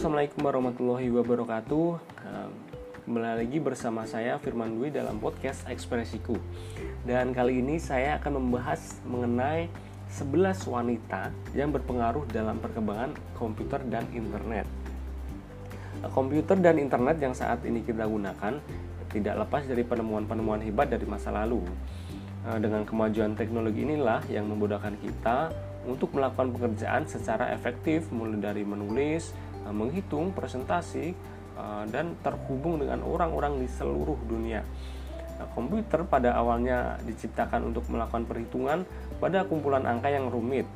Assalamualaikum warahmatullahi wabarakatuh. Kembali lagi bersama saya Firman Dwi dalam podcast Ekspresiku. Dan kali ini saya akan membahas mengenai 11 wanita yang berpengaruh dalam perkembangan komputer dan internet. Komputer dan internet yang saat ini kita gunakan tidak lepas dari penemuan-penemuan hebat dari masa lalu. Dengan kemajuan teknologi inilah yang memudahkan kita untuk melakukan pekerjaan secara efektif mulai dari menulis, eh, menghitung, presentasi eh, dan terhubung dengan orang-orang di seluruh dunia. Nah, komputer pada awalnya diciptakan untuk melakukan perhitungan pada kumpulan angka yang rumit.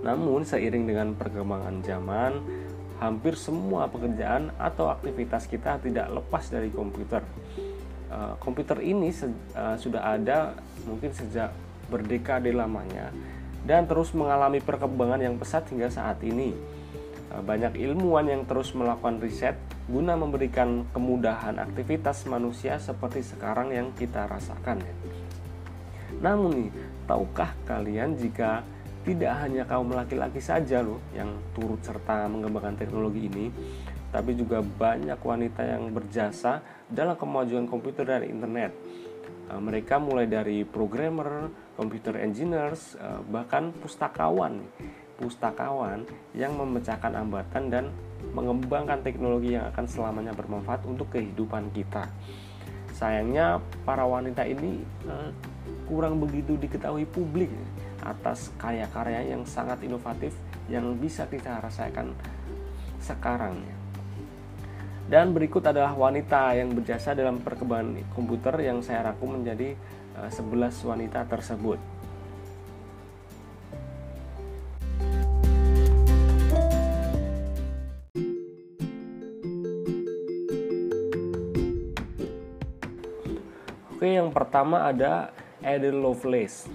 Namun seiring dengan perkembangan zaman, hampir semua pekerjaan atau aktivitas kita tidak lepas dari komputer. Eh, komputer ini sudah ada mungkin sejak berdekade lamanya dan terus mengalami perkembangan yang pesat hingga saat ini. Eh, banyak ilmuwan yang terus melakukan riset guna memberikan kemudahan aktivitas manusia seperti sekarang yang kita rasakan. Namun nih, tahukah kalian jika tidak hanya kaum laki-laki saja loh yang turut serta mengembangkan teknologi ini, tapi juga banyak wanita yang berjasa dalam kemajuan komputer dan internet. Eh, mereka mulai dari programmer, computer engineers, eh, bahkan pustakawan, pustakawan yang memecahkan hambatan dan mengembangkan teknologi yang akan selamanya bermanfaat untuk kehidupan kita. Sayangnya para wanita ini eh, kurang begitu diketahui publik atas karya-karya yang sangat inovatif yang bisa kita rasakan sekarang. Dan berikut adalah wanita yang berjasa dalam perkembangan komputer yang saya rangkum menjadi 11 eh, wanita tersebut. Oke, yang pertama ada Ada Lovelace.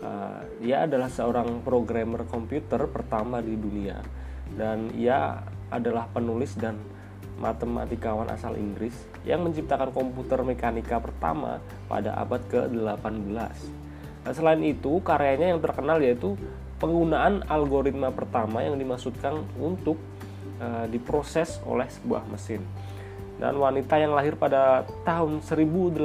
Uh, dia adalah seorang programmer komputer pertama di dunia dan ia adalah penulis dan matematikawan asal Inggris yang menciptakan komputer mekanika pertama pada abad ke-18. Nah, selain itu, karyanya yang terkenal yaitu penggunaan algoritma pertama yang dimaksudkan untuk uh, diproses oleh sebuah mesin. Dan wanita yang lahir pada tahun 1815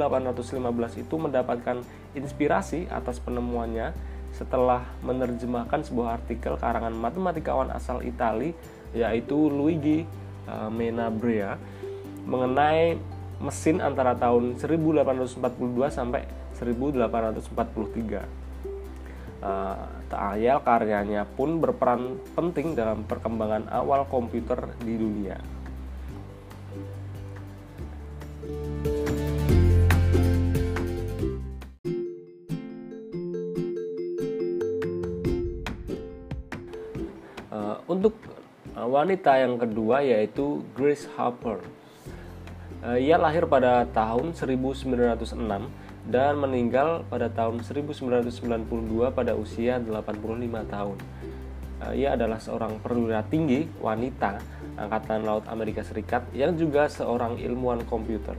itu mendapatkan inspirasi atas penemuannya setelah menerjemahkan sebuah artikel karangan matematikawan asal Italia yaitu Luigi uh, Menabrea mengenai mesin antara tahun 1842 sampai 1843. Uh, Ta'ayal karyanya pun berperan penting dalam perkembangan awal komputer di dunia. Uh, untuk Nah, wanita yang kedua yaitu Grace Hopper. Eh, ia lahir pada tahun 1906 dan meninggal pada tahun 1992 pada usia 85 tahun. Eh, ia adalah seorang perwira tinggi wanita Angkatan Laut Amerika Serikat yang juga seorang ilmuwan komputer.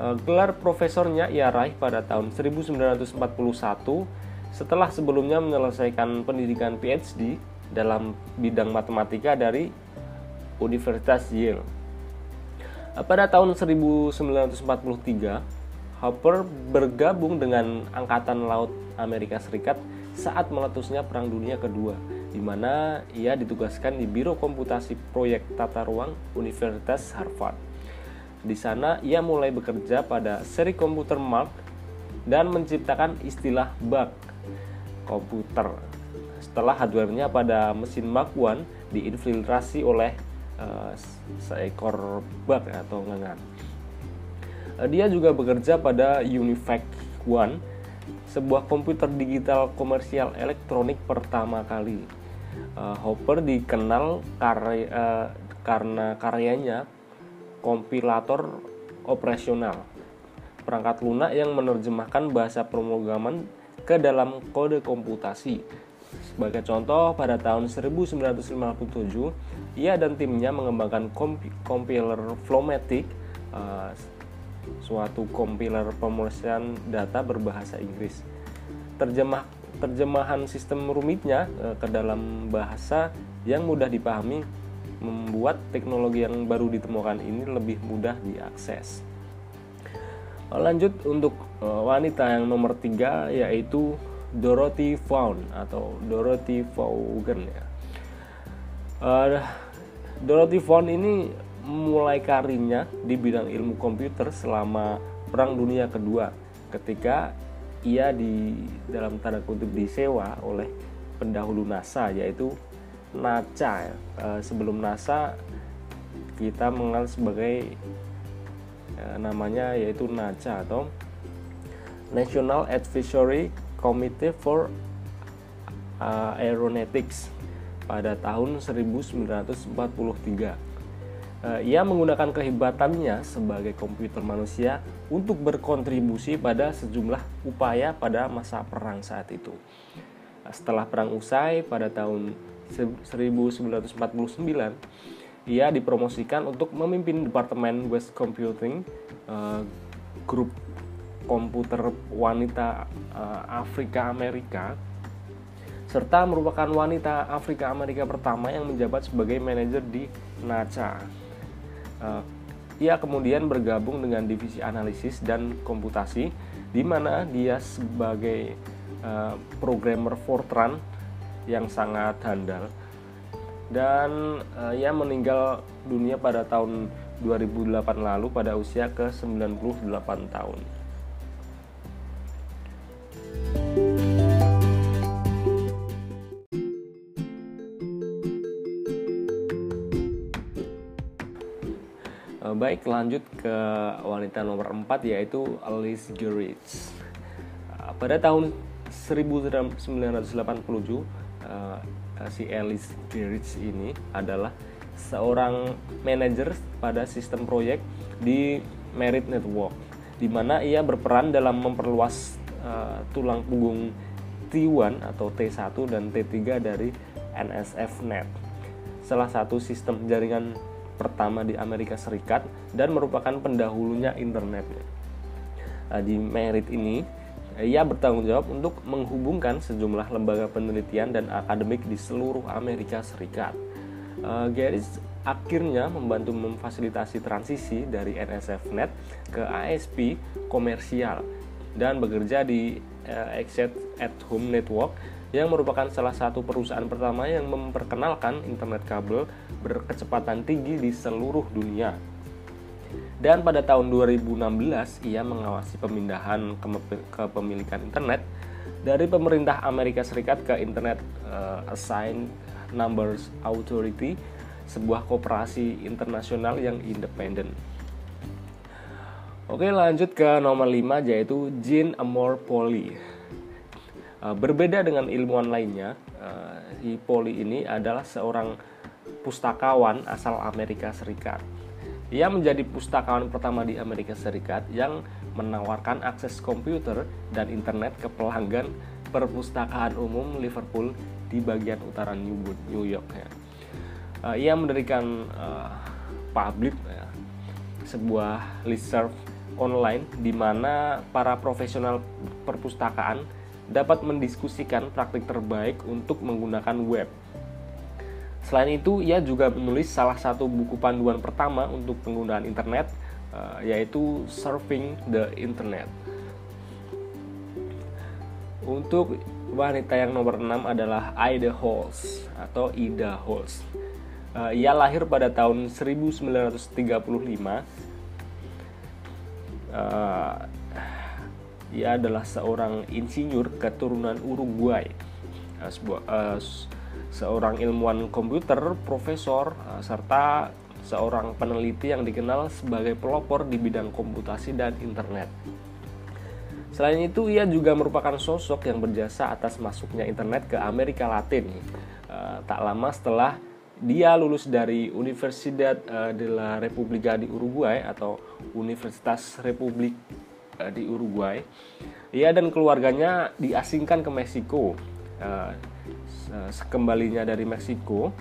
Eh, gelar profesornya ia raih pada tahun 1941 setelah sebelumnya menyelesaikan pendidikan PhD dalam bidang matematika dari Universitas Yale. Pada tahun 1943, Hopper bergabung dengan Angkatan Laut Amerika Serikat saat meletusnya Perang Dunia Kedua, di mana ia ditugaskan di Biro Komputasi Proyek Tata Ruang Universitas Harvard. Di sana ia mulai bekerja pada seri komputer Mark dan menciptakan istilah bug komputer setelah hardware-nya pada mesin Mark I diinfiltrasi oleh uh, seekor bug atau ngengan. Uh, dia juga bekerja pada Unifac One, sebuah komputer digital komersial elektronik pertama kali. Uh, Hopper dikenal karya, uh, karena karyanya kompilator operasional perangkat lunak yang menerjemahkan bahasa pemrograman ke dalam kode komputasi sebagai contoh, pada tahun 1957, ia dan timnya mengembangkan compiler Flowmatic, uh, suatu compiler pemrosesan data berbahasa Inggris. Terjemah terjemahan sistem rumitnya uh, ke dalam bahasa yang mudah dipahami membuat teknologi yang baru ditemukan ini lebih mudah diakses. Lanjut untuk uh, wanita yang nomor tiga yaitu Dorothy Vaughan atau Dorothy Vaughan ya. Uh, Dorothy Vaughan ini mulai karirnya di bidang ilmu komputer selama Perang Dunia Kedua ketika ia di dalam tanda kutip disewa oleh pendahulu NASA yaitu NACA. Uh, sebelum NASA kita mengenal sebagai uh, namanya yaitu NACA atau National Advisory Committee for uh, Aeronautics pada tahun 1943 uh, ia menggunakan kehebatannya sebagai komputer manusia untuk berkontribusi pada sejumlah upaya pada masa perang saat itu. Uh, setelah perang usai pada tahun 1949, ia dipromosikan untuk memimpin Departemen West Computing, uh, grup komputer wanita uh, Afrika Amerika serta merupakan wanita Afrika Amerika pertama yang menjabat sebagai manajer di NACA. Uh, ia kemudian bergabung dengan divisi analisis dan komputasi, di mana dia sebagai uh, programmer Fortran yang sangat handal. Dan uh, ia meninggal dunia pada tahun 2008 lalu pada usia ke-98 tahun. Baik, lanjut ke wanita nomor 4 yaitu Alice Gerrits. Uh, pada tahun 1987, uh, si Alice Gerrits ini adalah seorang manajer pada sistem proyek di Merit Network, di mana ia berperan dalam memperluas uh, tulang punggung T1 atau T1 dan T3 dari NSF-Net, salah satu sistem jaringan pertama di Amerika Serikat dan merupakan pendahulunya internet. Nah, di Merit ini, ia bertanggung jawab untuk menghubungkan sejumlah lembaga penelitian dan akademik di seluruh Amerika Serikat. Uh, Garis akhirnya membantu memfasilitasi transisi dari NSFNet ke ASP komersial dan bekerja di uh, Exit at Home Network yang merupakan salah satu perusahaan pertama yang memperkenalkan internet kabel berkecepatan tinggi di seluruh dunia. Dan pada tahun 2016 ia mengawasi pemindahan kepemilikan internet dari pemerintah Amerika Serikat ke Internet uh, Assigned Numbers Authority, sebuah koperasi internasional yang independen. Oke, lanjut ke nomor 5 yaitu Jean Amor Polly. Uh, berbeda dengan ilmuwan lainnya, uh, si ini adalah seorang pustakawan asal Amerika Serikat. Ia menjadi pustakawan pertama di Amerika Serikat yang menawarkan akses komputer dan internet ke pelanggan perpustakaan umum Liverpool di bagian utara New York. Ya. Uh, ia mendirikan uh, sebuah listserv online di mana para profesional perpustakaan dapat mendiskusikan praktik terbaik untuk menggunakan web. Selain itu, ia juga menulis salah satu buku panduan pertama untuk penggunaan internet, eh, yaitu Surfing the Internet. Untuk wanita yang nomor 6 adalah Ida Halls atau Ida Halls. Eh, ia lahir pada tahun 1935 ia adalah seorang insinyur keturunan Uruguay, uh, sebuah, uh, seorang ilmuwan komputer, profesor, uh, serta seorang peneliti yang dikenal sebagai pelopor di bidang komputasi dan internet. Selain itu, ia juga merupakan sosok yang berjasa atas masuknya internet ke Amerika Latin. Uh, tak lama setelah dia lulus dari Universidad de la República di Uruguay atau Universitas Republik uh, di Uruguay. Ia dan keluarganya diasingkan ke Meksiko. Uh, sekembalinya dari Meksiko,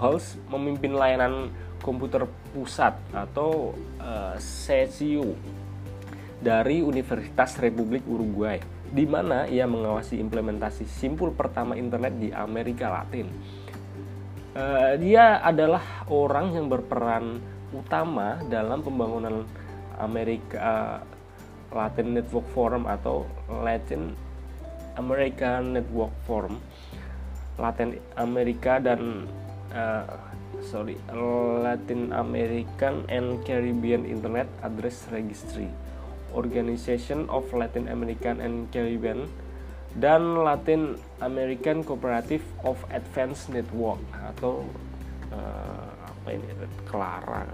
Halls memimpin layanan komputer pusat atau CSU dari Universitas Republik Uruguay, di mana ia mengawasi implementasi simpul pertama internet di Amerika Latin. Uh, dia adalah orang yang berperan utama dalam pembangunan Amerika Latin Network Forum atau Latin American Network Forum. Latin Amerika dan uh, sorry Latin American and Caribbean Internet Address Registry Organization of Latin American and Caribbean dan Latin American Cooperative of Advanced Network atau uh, apa ini? Clara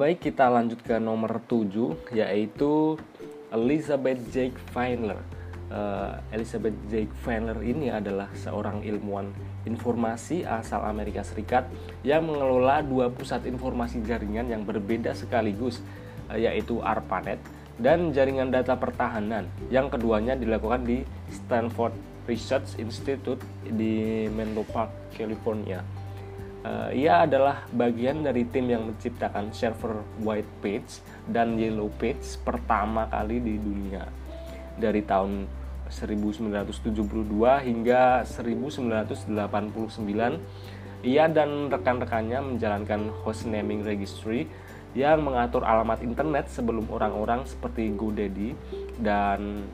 baik kita lanjut ke nomor 7 yaitu Elizabeth Jake Feindler uh, Elizabeth Jake Fenner ini adalah seorang ilmuwan informasi asal Amerika Serikat yang mengelola dua pusat informasi jaringan yang berbeda sekaligus uh, yaitu ARPANET dan jaringan data pertahanan yang keduanya dilakukan di Stanford Research Institute di Menlo Park, California. Uh, ia adalah bagian dari tim yang menciptakan server White Page dan Yellow Page pertama kali di dunia dari tahun 1972 hingga 1989 ia dan rekan-rekannya menjalankan host naming registry yang mengatur alamat internet sebelum orang-orang seperti GoDaddy dan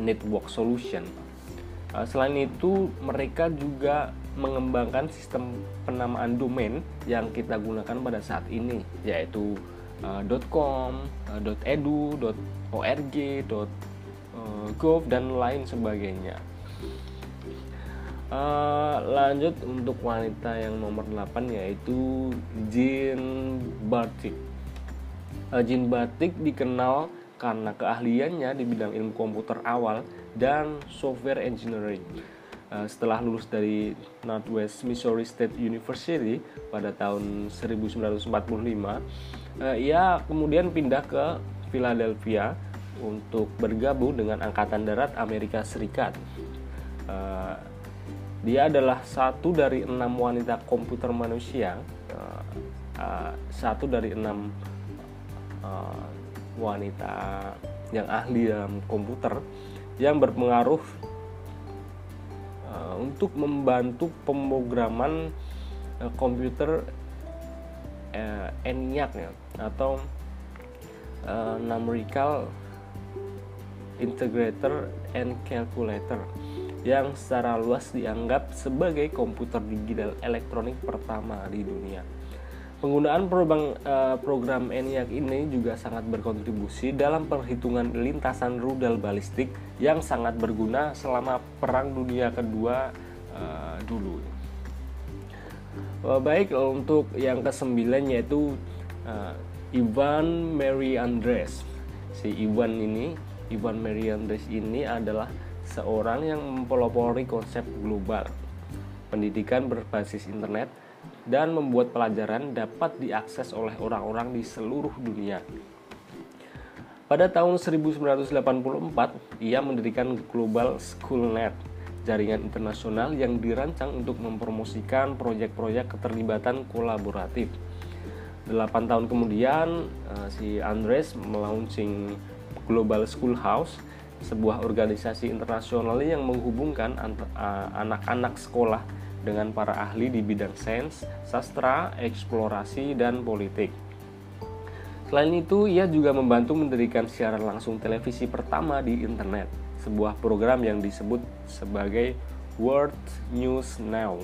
Network Solution. Eh, selain itu, mereka juga mengembangkan sistem penamaan domain yang kita gunakan pada saat ini, yaitu uh, .com, uh, .edu, .org, uh, golf dan lain sebagainya. Uh, lanjut untuk wanita yang nomor 8 yaitu Jean Bartik. Uh, Jean Bartik dikenal karena keahliannya di bidang ilmu komputer awal dan software engineering. Uh, setelah lulus dari Northwest Missouri State University pada tahun 1945, uh, ia kemudian pindah ke Philadelphia untuk bergabung dengan Angkatan Darat Amerika Serikat. Uh, dia adalah satu dari enam wanita komputer manusia, satu dari enam wanita yang ahli dalam komputer yang berpengaruh uh, untuk membantu pemrograman uh, komputer uh, ENIAC ya, atau numerical integrator and calculator yang secara luas dianggap sebagai komputer digital elektronik pertama di dunia. Penggunaan program, uh, program ENIAC ini juga sangat berkontribusi dalam perhitungan lintasan rudal balistik yang sangat berguna selama Perang Dunia Kedua uh, dulu. Uh, baik untuk yang kesembilan yaitu uh, Ivan Mary Andres. Si Ivan ini Ivan Meriandres ini adalah seorang yang mempelopori konsep global, pendidikan berbasis internet, dan membuat pelajaran dapat diakses oleh orang-orang di seluruh dunia. Pada tahun 1984, ia mendirikan Global Schoolnet, jaringan internasional yang dirancang untuk mempromosikan proyek-proyek keterlibatan kolaboratif. Delapan tahun kemudian, eh, si Andres melaunching Global Schoolhouse, sebuah organisasi internasional yang menghubungkan anak-anak sekolah dengan para ahli di bidang sains, sastra, eksplorasi, dan politik. Selain itu, ia juga membantu mendirikan siaran langsung televisi pertama di internet, sebuah program yang disebut sebagai World News Now.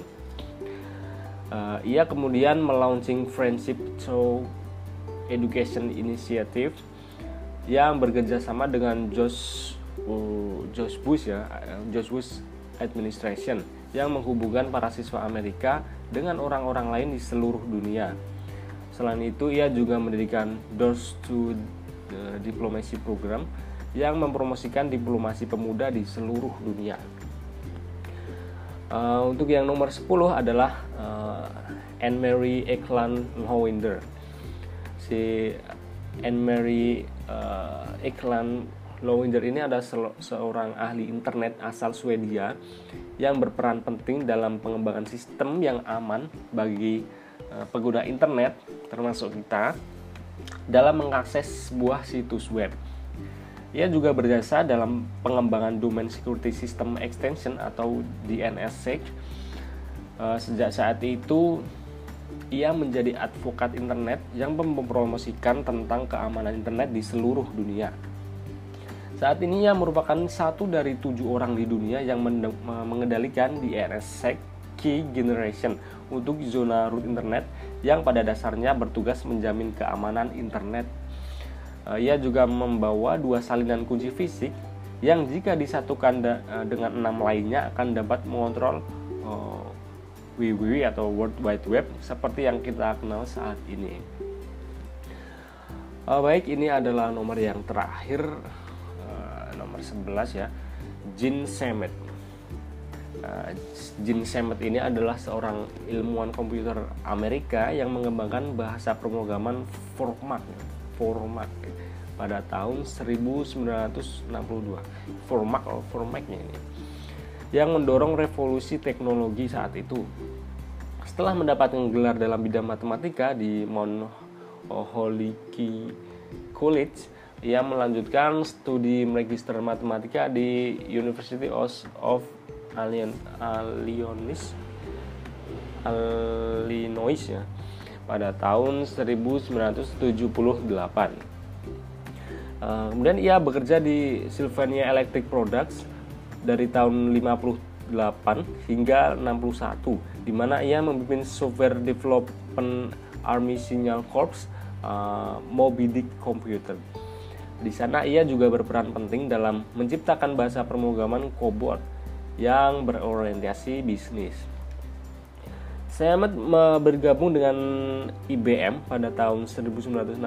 Uh, ia kemudian melaunching Friendship Through Education Initiative yang bekerja sama dengan Josh uh, Josh Bush ya Josh Bush Administration yang menghubungkan para siswa Amerika dengan orang-orang lain di seluruh dunia. Selain itu, ia juga mendirikan Doors to the Diplomacy Program yang mempromosikan diplomasi pemuda di seluruh dunia. Uh, untuk yang nomor 10 adalah uh, Anne Mary Eklund Lowinder. Si Anne Mary uh, Eklan Lowinger ini adalah seorang ahli internet asal Swedia yang berperan penting dalam pengembangan sistem yang aman bagi uh, pengguna internet termasuk kita dalam mengakses sebuah situs web. Ia juga berjasa dalam pengembangan Domain Security System Extension atau DNSSEC. Uh, sejak saat itu, ia menjadi advokat internet yang mempromosikan tentang keamanan internet di seluruh dunia. Saat ini ia merupakan satu dari tujuh orang di dunia yang mengendalikan DNSSEC Key Generation untuk zona root internet yang pada dasarnya bertugas menjamin keamanan internet. Eh, ia juga membawa dua salinan kunci fisik yang jika disatukan eh, dengan enam lainnya akan dapat mengontrol eh, WWW atau World Wide Web seperti yang kita kenal saat ini. Baik, ini adalah nomor yang terakhir, nomor 11 ya, Jin Semet. Uh, Semet ini adalah seorang ilmuwan komputer Amerika yang mengembangkan bahasa pemrograman Formac, Formac pada tahun 1962. Formac atau Formacnya ini yang mendorong revolusi teknologi saat itu. Setelah mendapatkan gelar dalam bidang matematika di Mount Holyoke College, ia melanjutkan studi magister matematika di University of Illinois, Illinois ya, pada tahun 1978. Uh, kemudian ia bekerja di Sylvania Electric Products dari tahun 58 hingga 61 di mana ia memimpin software development Army Signal Corps uh, Moby Dick Computer. Di sana ia juga berperan penting dalam menciptakan bahasa pemrograman COBOL yang berorientasi bisnis. Saya bergabung dengan IBM pada tahun 1961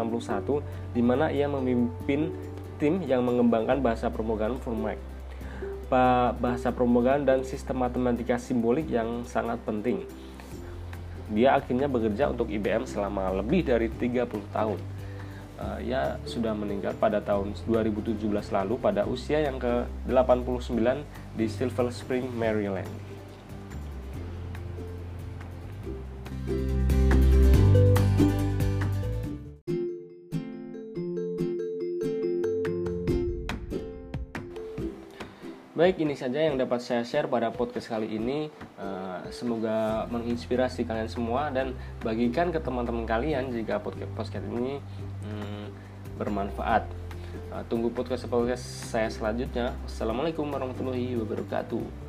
di mana ia memimpin tim yang mengembangkan bahasa pemrograman Formac bahasa pemrograman dan sistem matematika simbolik yang sangat penting. Dia akhirnya bekerja untuk IBM selama lebih dari 30 tahun. Ia sudah meninggal pada tahun 2017 lalu pada usia yang ke-89 di Silver Spring, Maryland. Baik, ini saja yang dapat saya share pada podcast kali ini. Uh, semoga menginspirasi kalian semua dan bagikan ke teman-teman kalian jika podcast ini bermanfaat. Uh, tunggu podcast podcast saya selanjutnya. Assalamualaikum warahmatullahi wabarakatuh.